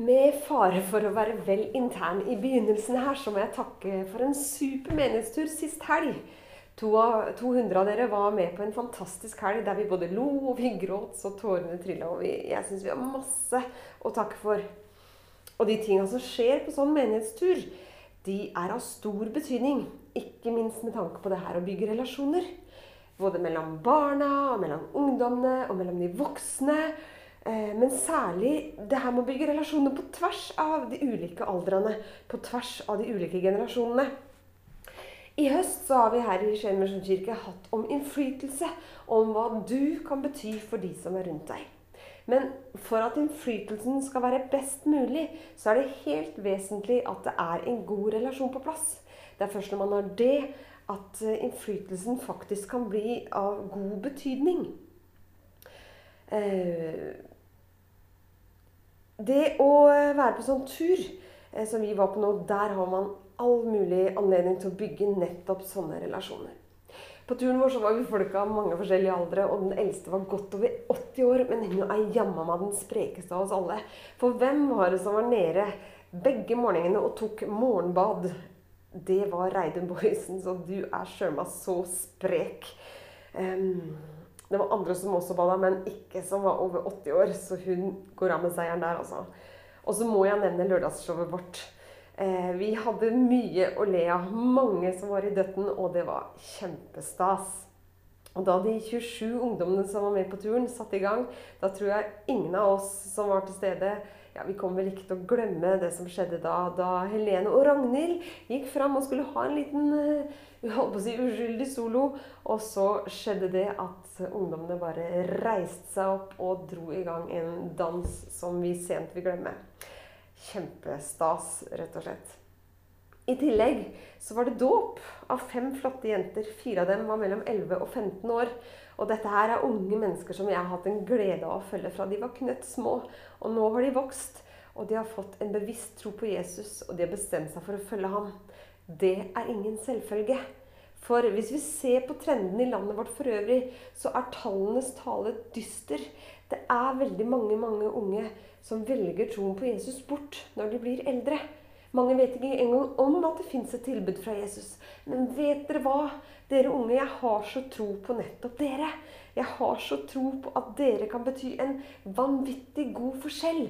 Med fare for å være vel intern i begynnelsen her, så må jeg takke for en super menighetstur sist helg. To av, 200 av dere var med på en fantastisk helg der vi både lo og vi gråt så tårene trilla. Og vi, jeg syns vi har masse å takke for. Og de tinga som skjer på sånn menighetstur, de er av stor betydning. Ikke minst med tanke på det her å bygge relasjoner. Både mellom barna, og mellom ungdommene og mellom de voksne. Eh, men særlig det her med å bygge relasjoner på tvers av de ulike aldrene. På tvers av de ulike generasjonene. I høst så har vi her i Skien misjonskirke hatt om innflytelse. Om hva du kan bety for de som er rundt deg. Men for at innflytelsen skal være best mulig, så er det helt vesentlig at det er en god relasjon på plass. Det er først når man har det, at eh, innflytelsen faktisk kan bli av god betydning. Eh, det å være på sånn tur eh, som vi var på nå, der har man all mulig anledning til å bygge nettopp sånne relasjoner. På turen vår så var vi folk av mange forskjellige aldre, og den eldste var godt over 80 år. Men hun er jammen meg den sprekeste av oss alle. For hvem var det som var nede begge morgenene og tok morgenbad? Det var Reidun Boysen, så du er sjøl så sprek. Um, det var andre som også bada, men ikke som var over 80 år. Så hun går av med seieren der, altså. Og så må jeg nevne lørdagsshowet vårt. Eh, vi hadde mye å le av. Mange som var i døtten, og det var kjempestas. Og da de 27 ungdommene som var med på turen, satte i gang, da tror jeg ingen av oss som var til stede, ja, Vi kommer vel ikke til å glemme det som skjedde da, da Helene og Ragnhild gikk fram og skulle ha en liten uh, holdt på å si, uskyldig solo. Og så skjedde det at ungdommene bare reiste seg opp og dro i gang en dans som vi sent vil glemme. Kjempestas, rett og slett. I tillegg så var det dåp av fem flotte jenter. Fire av dem var mellom 11 og 15 år. Og dette her er unge mennesker som jeg har hatt en glede av å følge fra de var knøtt små. Og nå har de vokst, og de har fått en bevisst tro på Jesus, og de har bestemt seg for å følge ham. Det er ingen selvfølge. For hvis vi ser på trenden i landet vårt for øvrig, så er tallenes tale dyster. Det er veldig mange, mange unge som velger troen på Jesus bort når de blir eldre. Mange vet ikke engang om at det fins et tilbud fra Jesus. Men vet dere hva? Dere unge, jeg har så tro på nettopp dere. Jeg har så tro på at dere kan bety en vanvittig god forskjell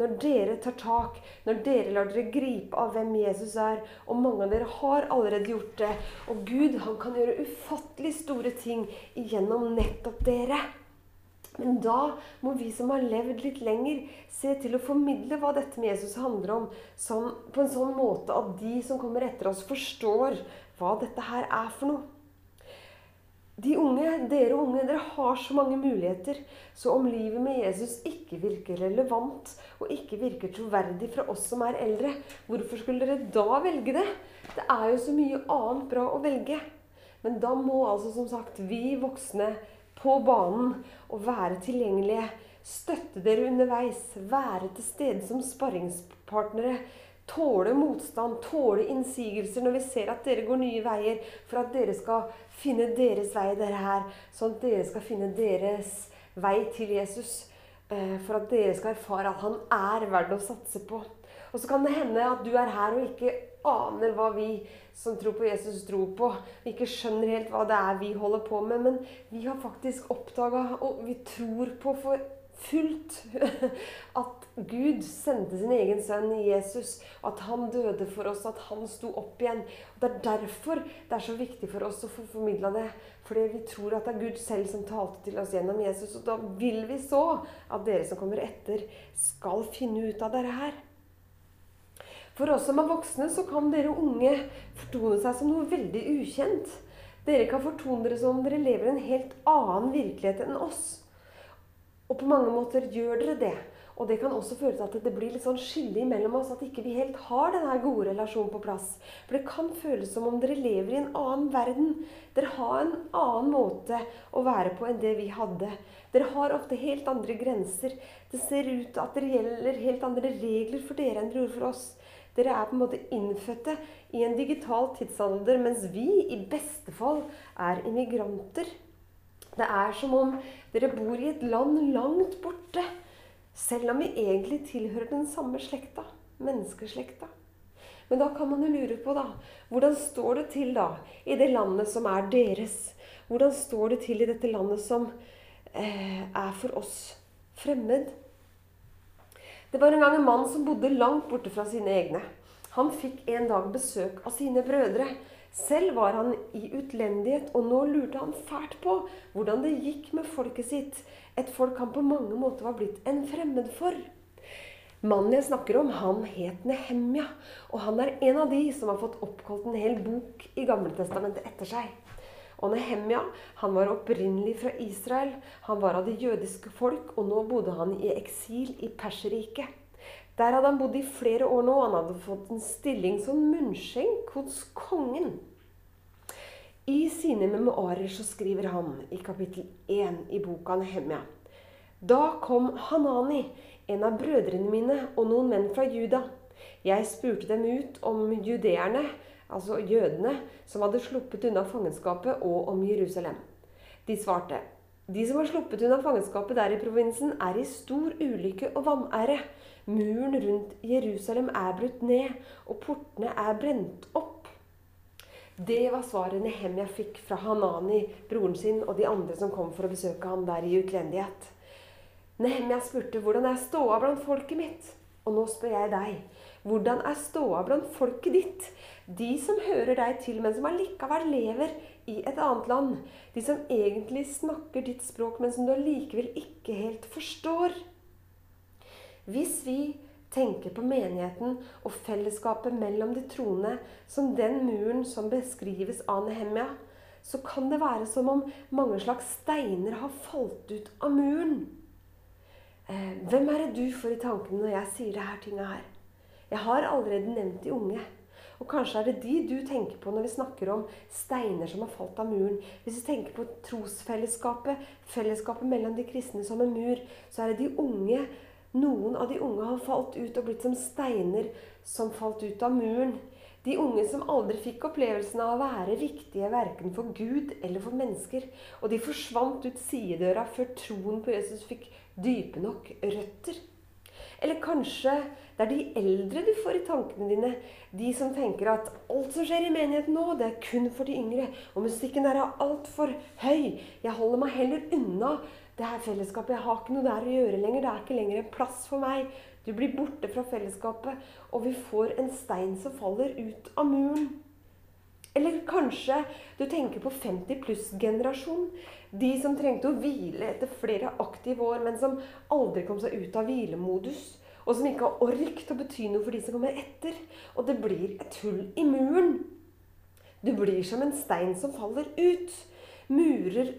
når dere tar tak, når dere lar dere gripe av hvem Jesus er. Og mange av dere har allerede gjort det. Og Gud, han kan gjøre ufattelig store ting gjennom nettopp dere. Men da må vi som har levd litt lenger, se til å formidle hva dette med Jesus handler om, som, på en sånn måte at de som kommer etter oss, forstår hva dette her er for noe. De unge, Dere unge, dere har så mange muligheter. Så om livet med Jesus ikke virker relevant og ikke virker troverdig fra oss som er eldre, hvorfor skulle dere da velge det? Det er jo så mye annet bra å velge. Men da må altså som sagt vi voksne på banen og være tilgjengelige. Støtte dere underveis. Være til stede som sparringspartnere. Tåle motstand, tåle innsigelser når vi ser at dere går nye veier, for at dere skal finne deres vei, dere her. Sånn at dere skal finne deres vei til Jesus. Eh, for at dere skal erfare at han er verdt å satse på. Og så kan det hende at du er her og ikke aner hva vi som tror på Jesus, tror på. Vi ikke skjønner helt hva det er vi holder på med. Men vi har faktisk oppdaga, og vi tror på for fullt, at Gud sendte sin egen sønn Jesus. At han døde for oss, at han sto opp igjen. Og Det er derfor det er så viktig for oss å få formidla det. Fordi vi tror at det er Gud selv som talte til oss gjennom Jesus. Og da vil vi så at dere som kommer etter, skal finne ut av dette her. For oss som er voksne, så kan dere unge fortone seg som noe veldig ukjent. Dere kan fortone dere som om dere lever i en helt annen virkelighet enn oss. Og på mange måter gjør dere det. Og det kan også føre til at det blir litt sånn skille mellom oss. At ikke vi helt har denne gode relasjonen på plass. For det kan føles som om dere lever i en annen verden. Dere har en annen måte å være på enn det vi hadde. Dere har ofte helt andre grenser. Det ser ut at det gjelder helt andre regler for dere enn det gjorde for oss. Dere er på en måte innfødte i en digital tidsalder, mens vi i beste fall er immigranter. Det er som om dere bor i et land langt borte. Selv om vi egentlig tilhører den samme slekta, menneskeslekta. Men da kan man jo lure på, da, hvordan står det til da i det landet som er deres? Hvordan står det til i dette landet som eh, er for oss fremmed? Det var en gang en mann som bodde langt borte fra sine egne. Han fikk en dag besøk av sine brødre. Selv var han i utlendighet, og nå lurte han fælt på hvordan det gikk med folket sitt. Et folk han på mange måter var blitt en fremmed for. Mannen jeg snakker om, han het Nehemja. Og han er en av de som har fått oppkalt en hel bok i Gamletestamentet etter seg. Og Nehemja han var opprinnelig fra Israel. Han var av det jødiske folk, og nå bodde han i eksil i Perserriket. Der hadde han bodd i flere år nå. Han hadde fått en stilling som munnskjenk hos kongen. I sine memoarer så skriver han i kapittel 1 i boka Nehemja Da kom Hanani, en av brødrene mine og noen menn fra Juda. Jeg spurte dem ut om judeerne, altså jødene, som hadde sluppet unna fangenskapet, og om Jerusalem. De svarte, de som har sluppet unna fangenskapet der i provinsen, er i stor ulykke og vanære. Muren rundt Jerusalem er brutt ned, og portene er brent opp. Det var svaret Nehemja fikk fra Hanani, broren sin, og de andre som kom for å besøke ham der i utlendighet. Nehemja spurte hvordan er ståa blant folket mitt? Og nå spør jeg deg. Hvordan er ståa blant folket ditt? De som hører deg til, men som allikevel lever i et annet land. De som egentlig snakker ditt språk, men som du allikevel ikke helt forstår. Hvis vi tenker på menigheten og fellesskapet mellom de troende som den muren som beskrives av Nehemja, så kan det være som om mange slags steiner har falt ut av muren. Eh, hvem er det du får i tankene når jeg sier det her tinget her? Jeg har allerede nevnt de unge. Og kanskje er det de du tenker på når vi snakker om steiner som har falt av muren. Hvis vi tenker på trosfellesskapet, fellesskapet mellom de kristne som en mur, så er det de unge Noen av de unge har falt ut og blitt som steiner som falt ut av muren. De unge som aldri fikk opplevelsen av å være viktige verken for Gud eller for mennesker. Og de forsvant ut sidedøra før troen på Jesus fikk dype nok røtter. Eller kanskje det er de eldre du får i tankene dine. De som tenker at alt som skjer i menigheten nå, det er kun for de yngre. Og musikken der er altfor høy. Jeg holder meg heller unna det her fellesskapet. Jeg har ikke noe der å gjøre lenger. Det er ikke lenger en plass for meg. Du blir borte fra fellesskapet, og vi får en stein som faller ut av muren. Eller kanskje du tenker på 50 pluss-generasjon. De som trengte å hvile etter flere aktive år, men som aldri kom seg ut av hvilemodus. Og som ikke har ork til å bety noe for de som kommer etter. Og det blir et hull i muren. Du blir som en stein som faller ut. Murer,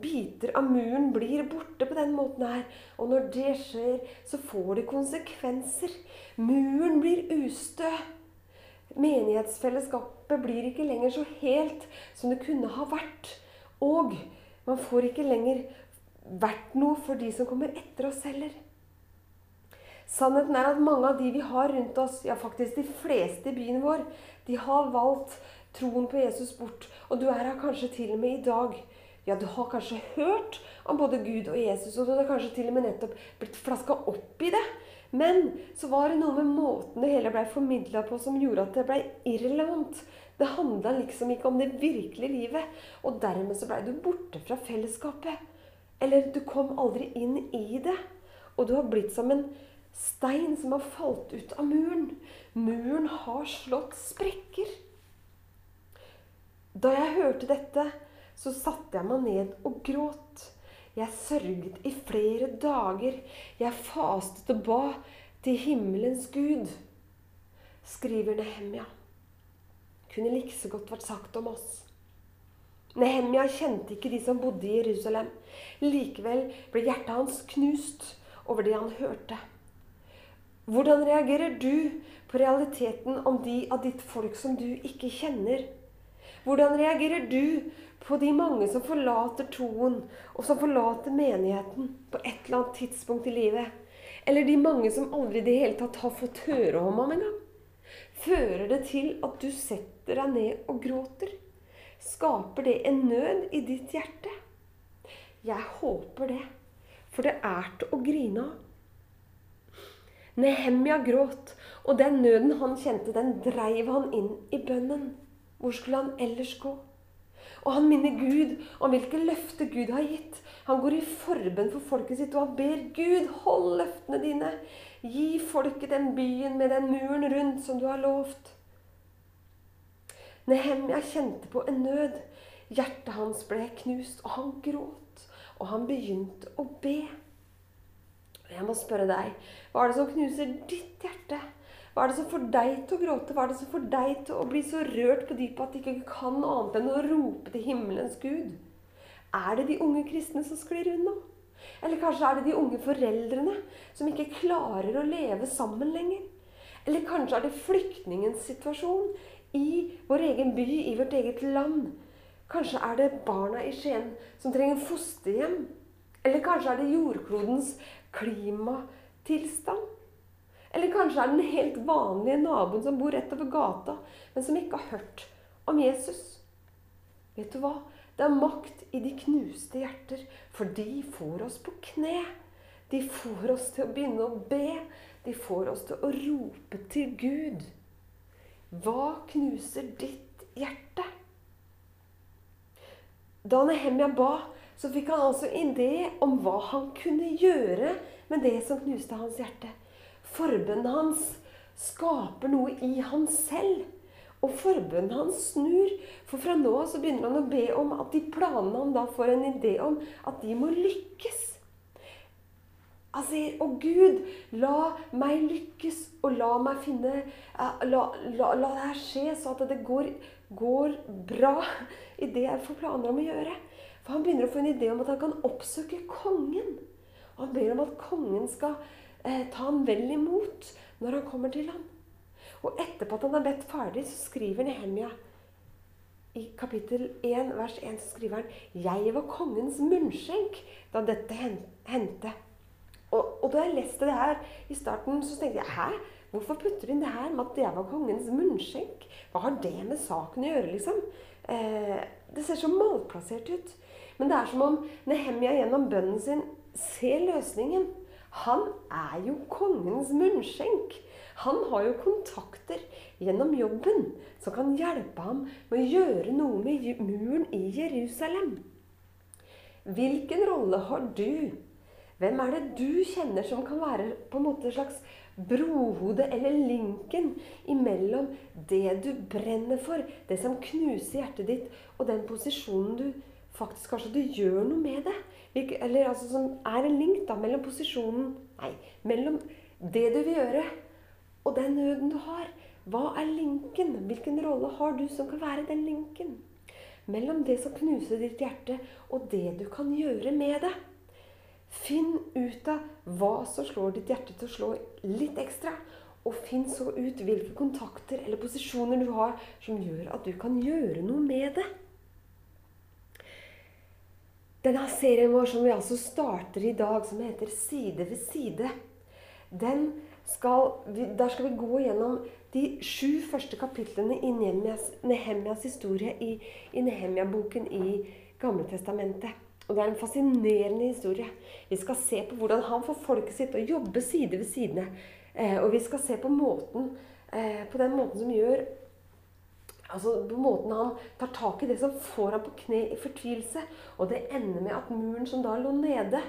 biter av muren, blir borte på den måten her. Og når det skjer, så får det konsekvenser. Muren blir ustø. Menighetsfellesskapet blir ikke lenger så helt som det kunne ha vært. Og man får ikke lenger vært noe for de som kommer etter oss heller. Sannheten er at mange av de vi har rundt oss, ja faktisk de fleste i byen vår, de har valgt troen på Jesus bort. Og du er her kanskje til og med i dag. Ja, du har kanskje hørt om både Gud og Jesus, og du har kanskje til og med nettopp blitt flaska opp i det. Men så var det noe med måten det hele blei formidla på som gjorde at det blei irrelevant. Det handla liksom ikke om det virkelige livet. Og dermed så blei du borte fra fellesskapet. Eller du kom aldri inn i det. Og du har blitt som en stein som har falt ut av muren. Muren har slått sprekker. Da jeg hørte dette, så satte jeg meg ned og gråt. Jeg sørget i flere dager. Jeg fastet og ba til himmelens Gud, skriver Nehemja. Kunne like så godt vært sagt om oss. Nehemja kjente ikke de som bodde i Jerusalem. Likevel ble hjertet hans knust over det han hørte. Hvordan reagerer du på realiteten om de av ditt folk som du ikke kjenner? Hvordan reagerer du på de mange som forlater troen, og som forlater menigheten på et eller annet tidspunkt i livet. Eller de mange som aldri i det hele tatt har fått høre om ham engang. Fører det til at du setter deg ned og gråter? Skaper det en nød i ditt hjerte? Jeg håper det, for det er til å grine av. Nehemja gråt, og den nøden han kjente, den dreiv han inn i bønnen. Hvor skulle han ellers gå? Og han minner Gud om hvilke løfter Gud har gitt. Han går i forbønn for folket sitt, og han ber Gud, hold løftene dine. Gi folket den byen med den muren rundt som du har lovt. Nehemja kjente på en nød. Hjertet hans ble knust, og han gråt. Og han begynte å be. Jeg må spørre deg, hva er det som knuser ditt hjerte? Hva er det som får deg til å gråte? Hva er det som får deg til å bli så rørt på dypet at du ikke kan annet enn å rope til himmelens Gud? Er det de unge kristne som sklir unna? Eller kanskje er det de unge foreldrene som ikke klarer å leve sammen lenger? Eller kanskje er det flyktningens situasjon i vår egen by, i vårt eget land? Kanskje er det barna i Skien som trenger fosterhjem? Eller kanskje er det jordklodens klimatilstand? Eller kanskje er det den helt vanlige naboen som bor rett over gata, men som ikke har hørt om Jesus? Vet du hva? Det er makt i de knuste hjerter, for de får oss på kne. De får oss til å begynne å be. De får oss til å rope til Gud. Hva knuser ditt hjerte? Da Nehemja ba, så fikk han altså idé om hva han kunne gjøre med det som knuste hans hjerte. Forbønnen hans skaper noe i han selv. Og forbønnen hans snur. For fra nå så begynner han å be om at de planene han da får en idé om, at de må lykkes. Han sier, 'Å Gud, la meg lykkes, og la meg finne La, la, la det her skje, så at det går, går bra i det jeg får planer om å gjøre.' For han begynner å få en idé om at han kan oppsøke kongen. Og han ber om at kongen skal eh, ta ham vel imot når han kommer til ham. Og etterpå at han har bedt ferdig, så skriver Nehemia i kapittel 1, vers 1, så skriver han 'Jeg var kongens munnskjenk da dette hendte'. Og, og, da jeg leste det her i starten, så tenkte jeg 'Hæ? Hvorfor putter du inn det her med at jeg var kongens munnskjenk?' Hva har det med saken å gjøre, liksom? Eh, det ser så malplassert ut. Men det er som om Nehemia gjennom bønnen sin ser løsningen. Han er jo kongens munnskjenk. Han har jo kontakter gjennom jobben som kan hjelpe ham med å gjøre noe med muren i Jerusalem. Hvilken rolle har du? Hvem er det du kjenner som kan være på en måte slags brohode eller linken imellom det du brenner for, det som knuser hjertet ditt, og den posisjonen du faktisk kanskje du gjør noe med det? Eller altså som er en link da, mellom posisjonen Nei, mellom det du vil gjøre, og den nøden du har. Hva er linken? Hvilken rolle har du som kan være den linken? Mellom det som knuser ditt hjerte, og det du kan gjøre med det. Finn ut av hva som slår ditt hjerte til å slå litt ekstra. Og finn så ut hvilke kontakter eller posisjoner du har som gjør at du kan gjøre noe med det. Denne serien vår som vi altså starter i dag, som heter Side ved side, skal, der skal vi gå gjennom de sju første kapitlene i Nehemjas historie i, i Nehemja-boken i Gamletestamentet. Og Det er en fascinerende historie. Vi skal se på hvordan han får folket sitt å jobbe side ved side. Eh, og vi skal se på, måten, eh, på den måten som gjør Altså på måten han tar tak i det som får ham på kne i fortvilelse. Og det ender med at muren som da lå nede,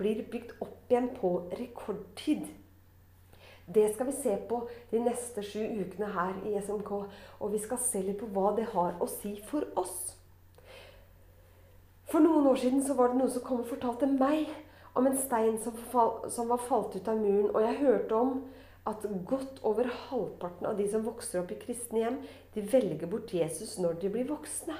blir bygd opp igjen på rekordtid. Det skal vi se på de neste sju ukene her i SMK. Og vi skal se litt på hva det har å si for oss. For noen år siden så var det noen som kom og fortalte meg om en stein som, fall, som var falt ut av muren. Og jeg hørte om at godt over halvparten av de som vokser opp i kristne hjem, de velger bort Jesus når de blir voksne.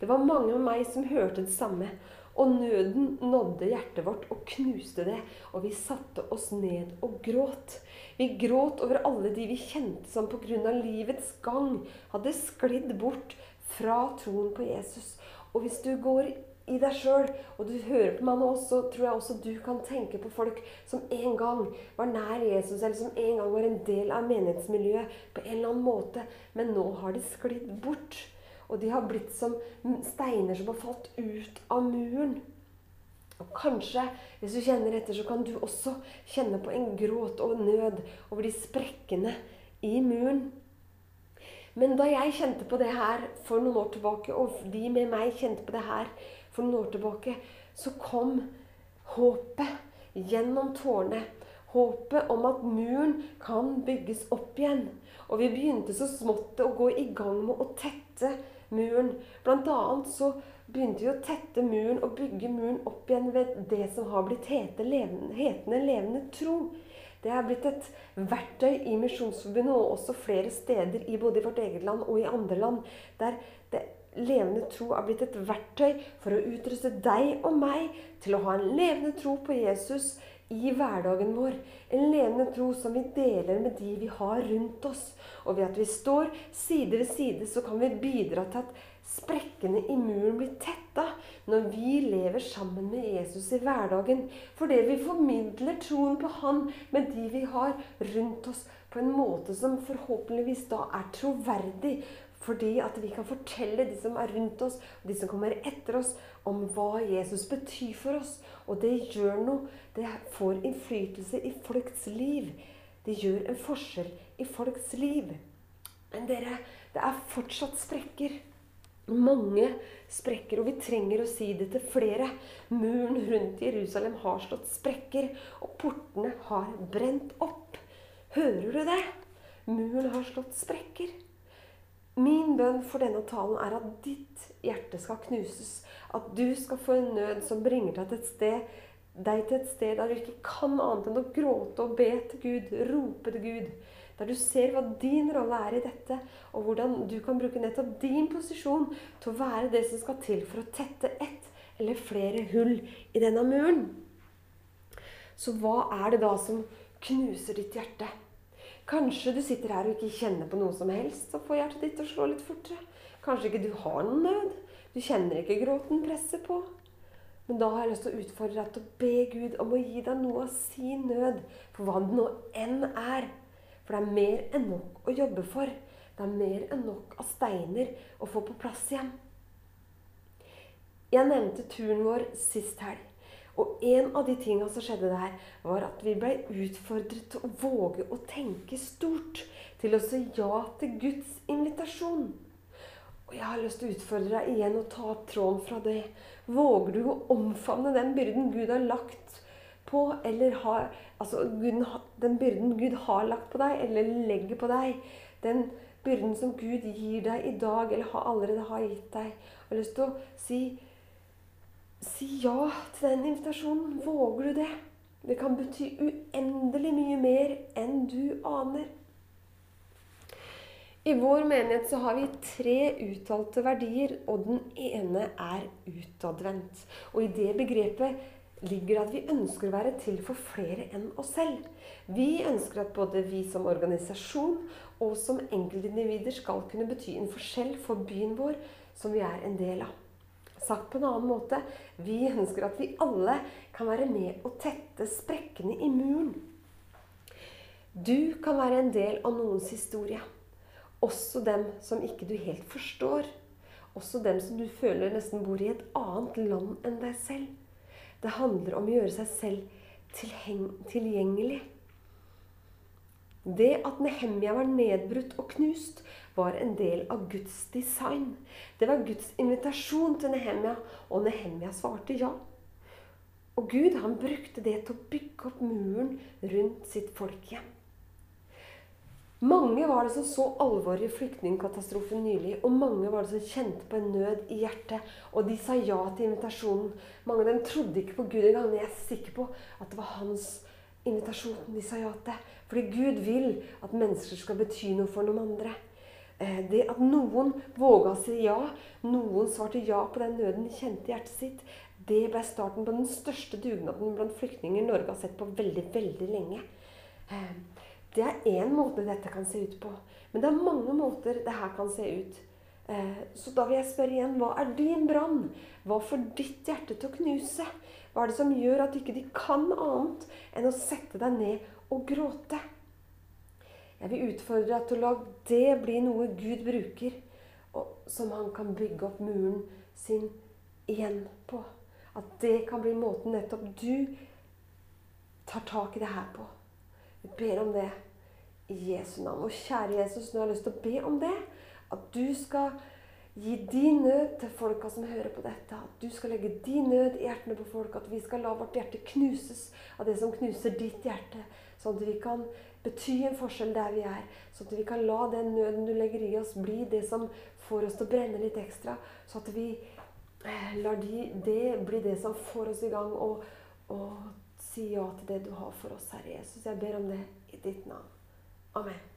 Det var mange med meg som hørte det samme. Og nøden nådde hjertet vårt og knuste det. Og vi satte oss ned og gråt. Vi gråt over alle de vi kjente som pga. livets gang hadde sklidd bort fra troen på Jesus. Og hvis du går i deg sjøl, og du hører på meg nå, så tror jeg også du kan tenke på folk som en gang var nær Jesus, eller som en gang var en del av menighetsmiljøet på en eller annen måte, men nå har de sklidd bort. Og de har blitt som steiner som har falt ut av muren. Og kanskje, hvis du kjenner etter, så kan du også kjenne på en gråt og nød over de sprekkene i muren. Men da jeg kjente på det her for noen år tilbake, og de med meg kjente på det her for noen år tilbake, så kom håpet gjennom tårene. Håpet om at muren kan bygges opp igjen. Og vi begynte så smått å gå i gang med å tette muren. Blant annet så begynte vi å tette muren og bygge muren opp igjen ved det som har blitt hete levende, hetende levende tro. Det er blitt et verktøy i Misjonsforbundet og også flere steder i både i vårt eget land og i andre land. Der det levende tro er blitt et verktøy for å utruste deg og meg til å ha en levende tro på Jesus i hverdagen vår. En levende tro som vi deler med de vi har rundt oss. Og ved at vi står side ved side, så kan vi bidra til at sprekkene i muren blir tetta når vi lever sammen med Jesus i hverdagen. Fordi vi formidler troen på Han med de vi har rundt oss, på en måte som forhåpentligvis da er troverdig. Fordi at vi kan fortelle de som er rundt oss, de som kommer etter oss, om hva Jesus betyr for oss. Og det gjør noe. Det får innflytelse i folks liv. Det gjør en forskjell i folks liv. Men dere, det er fortsatt sprekker. Mange sprekker, og vi trenger å si det til flere. Muren rundt Jerusalem har slått sprekker, og portene har brent opp. Hører du det? Muren har slått sprekker. Min bønn for denne talen er at ditt hjerte skal knuses. At du skal få en nød som bringer deg til et sted, deg til et sted der du ikke kan annet enn å gråte og be til Gud, rope til Gud. Der du ser hva din rolle er i dette, og hvordan du kan bruke nettopp din posisjon til å være det som skal til for å tette ett eller flere hull i denne muren. Så hva er det da som knuser ditt hjerte? Kanskje du sitter her og ikke kjenner på noe som helst, så får hjertet ditt å slå litt fortere. Kanskje ikke du har noen nød. Du kjenner ikke gråten presse på. Men da har jeg lyst til å utfordre deg til å be Gud om å gi deg noe av sin nød, for hva det nå enn er. For det er mer enn nok å jobbe for. Det er mer enn nok av steiner å få på plass igjen. Jeg nevnte turen vår sist helg. Og en av de tinga som skjedde der, var at vi ble utfordret til å våge å tenke stort. Til å si ja til Guds invitasjon. Og jeg har lyst til å utfordre deg igjen og ta opp tråden fra det. Våger du å omfavne den byrden Gud har lagt på, eller har, altså den byrden Gud har lagt på deg, eller legger på deg, den byrden som Gud gir deg i dag, eller har allerede har gitt deg. Jeg har lyst til å si, si ja til den invitasjonen. Våger du det? Det kan bety uendelig mye mer enn du aner. I vår menighet så har vi tre uttalte verdier, og den ene er utadvendt. Og i det begrepet ligger at vi ønsker å være til for flere enn oss selv. Vi ønsker at både vi som organisasjon og som enkeltindivider skal kunne bety en forskjell for byen vår, som vi er en del av. Sagt på en annen måte vi ønsker at vi alle kan være med å tette sprekkene i muren. Du kan være en del av noens historie. Også dem som ikke du helt forstår. Også dem som du føler nesten bor i et annet land enn deg selv. Det handler om å gjøre seg selv tilgjengelig. Det at Nehemja var nedbrutt og knust, var en del av Guds design. Det var Guds invitasjon til Nehemja, og Nehemja svarte ja. Og Gud han brukte det til å bygge opp muren rundt sitt folk igjen. Mange var det som så alvoret i flyktningkatastrofen nylig, og mange var det som kjente på en nød i hjertet, og de sa ja til invitasjonen. Mange av dem trodde ikke på Gud engang, men jeg er sikker på at det var hans invitasjon de sa ja til. Fordi Gud vil at mennesker skal bety noe for noen andre. Eh, det at noen våga å si ja, noen svarte ja på den nøden de kjente i hjertet sitt, det ble starten på den største dugnaden blant flyktninger Norge har sett på veldig, veldig lenge. Eh, det er én måte dette kan se ut på. Men det er mange måter det her kan se ut. Eh, så da vil jeg spørre igjen hva er din brann? Hva får ditt hjerte til å knuse? Hva er det som gjør at ikke de kan annet enn å sette deg ned og gråte? Jeg vil utfordre deg til å la det bli noe Gud bruker, og som han kan bygge opp muren sin igjen på. At det kan bli måten nettopp du tar tak i det her på. Vi ber om det i Jesu navn. Og kjære Jesus, nå har jeg lyst til å be om det. At du skal gi din nød til folka som hører på dette. At du skal legge din nød i hjertene på folk. At vi skal la vårt hjerte knuses av det som knuser ditt hjerte. Sånn at vi kan bety en forskjell der vi er. Sånn at vi kan la den nøden du legger i oss, bli det som får oss til å brenne litt ekstra. Så at vi eh, lar de, det bli det som får oss i gang, og, og si ja til det du har for oss, Herre Jesus. Jeg ber om det i ditt navn. Amen.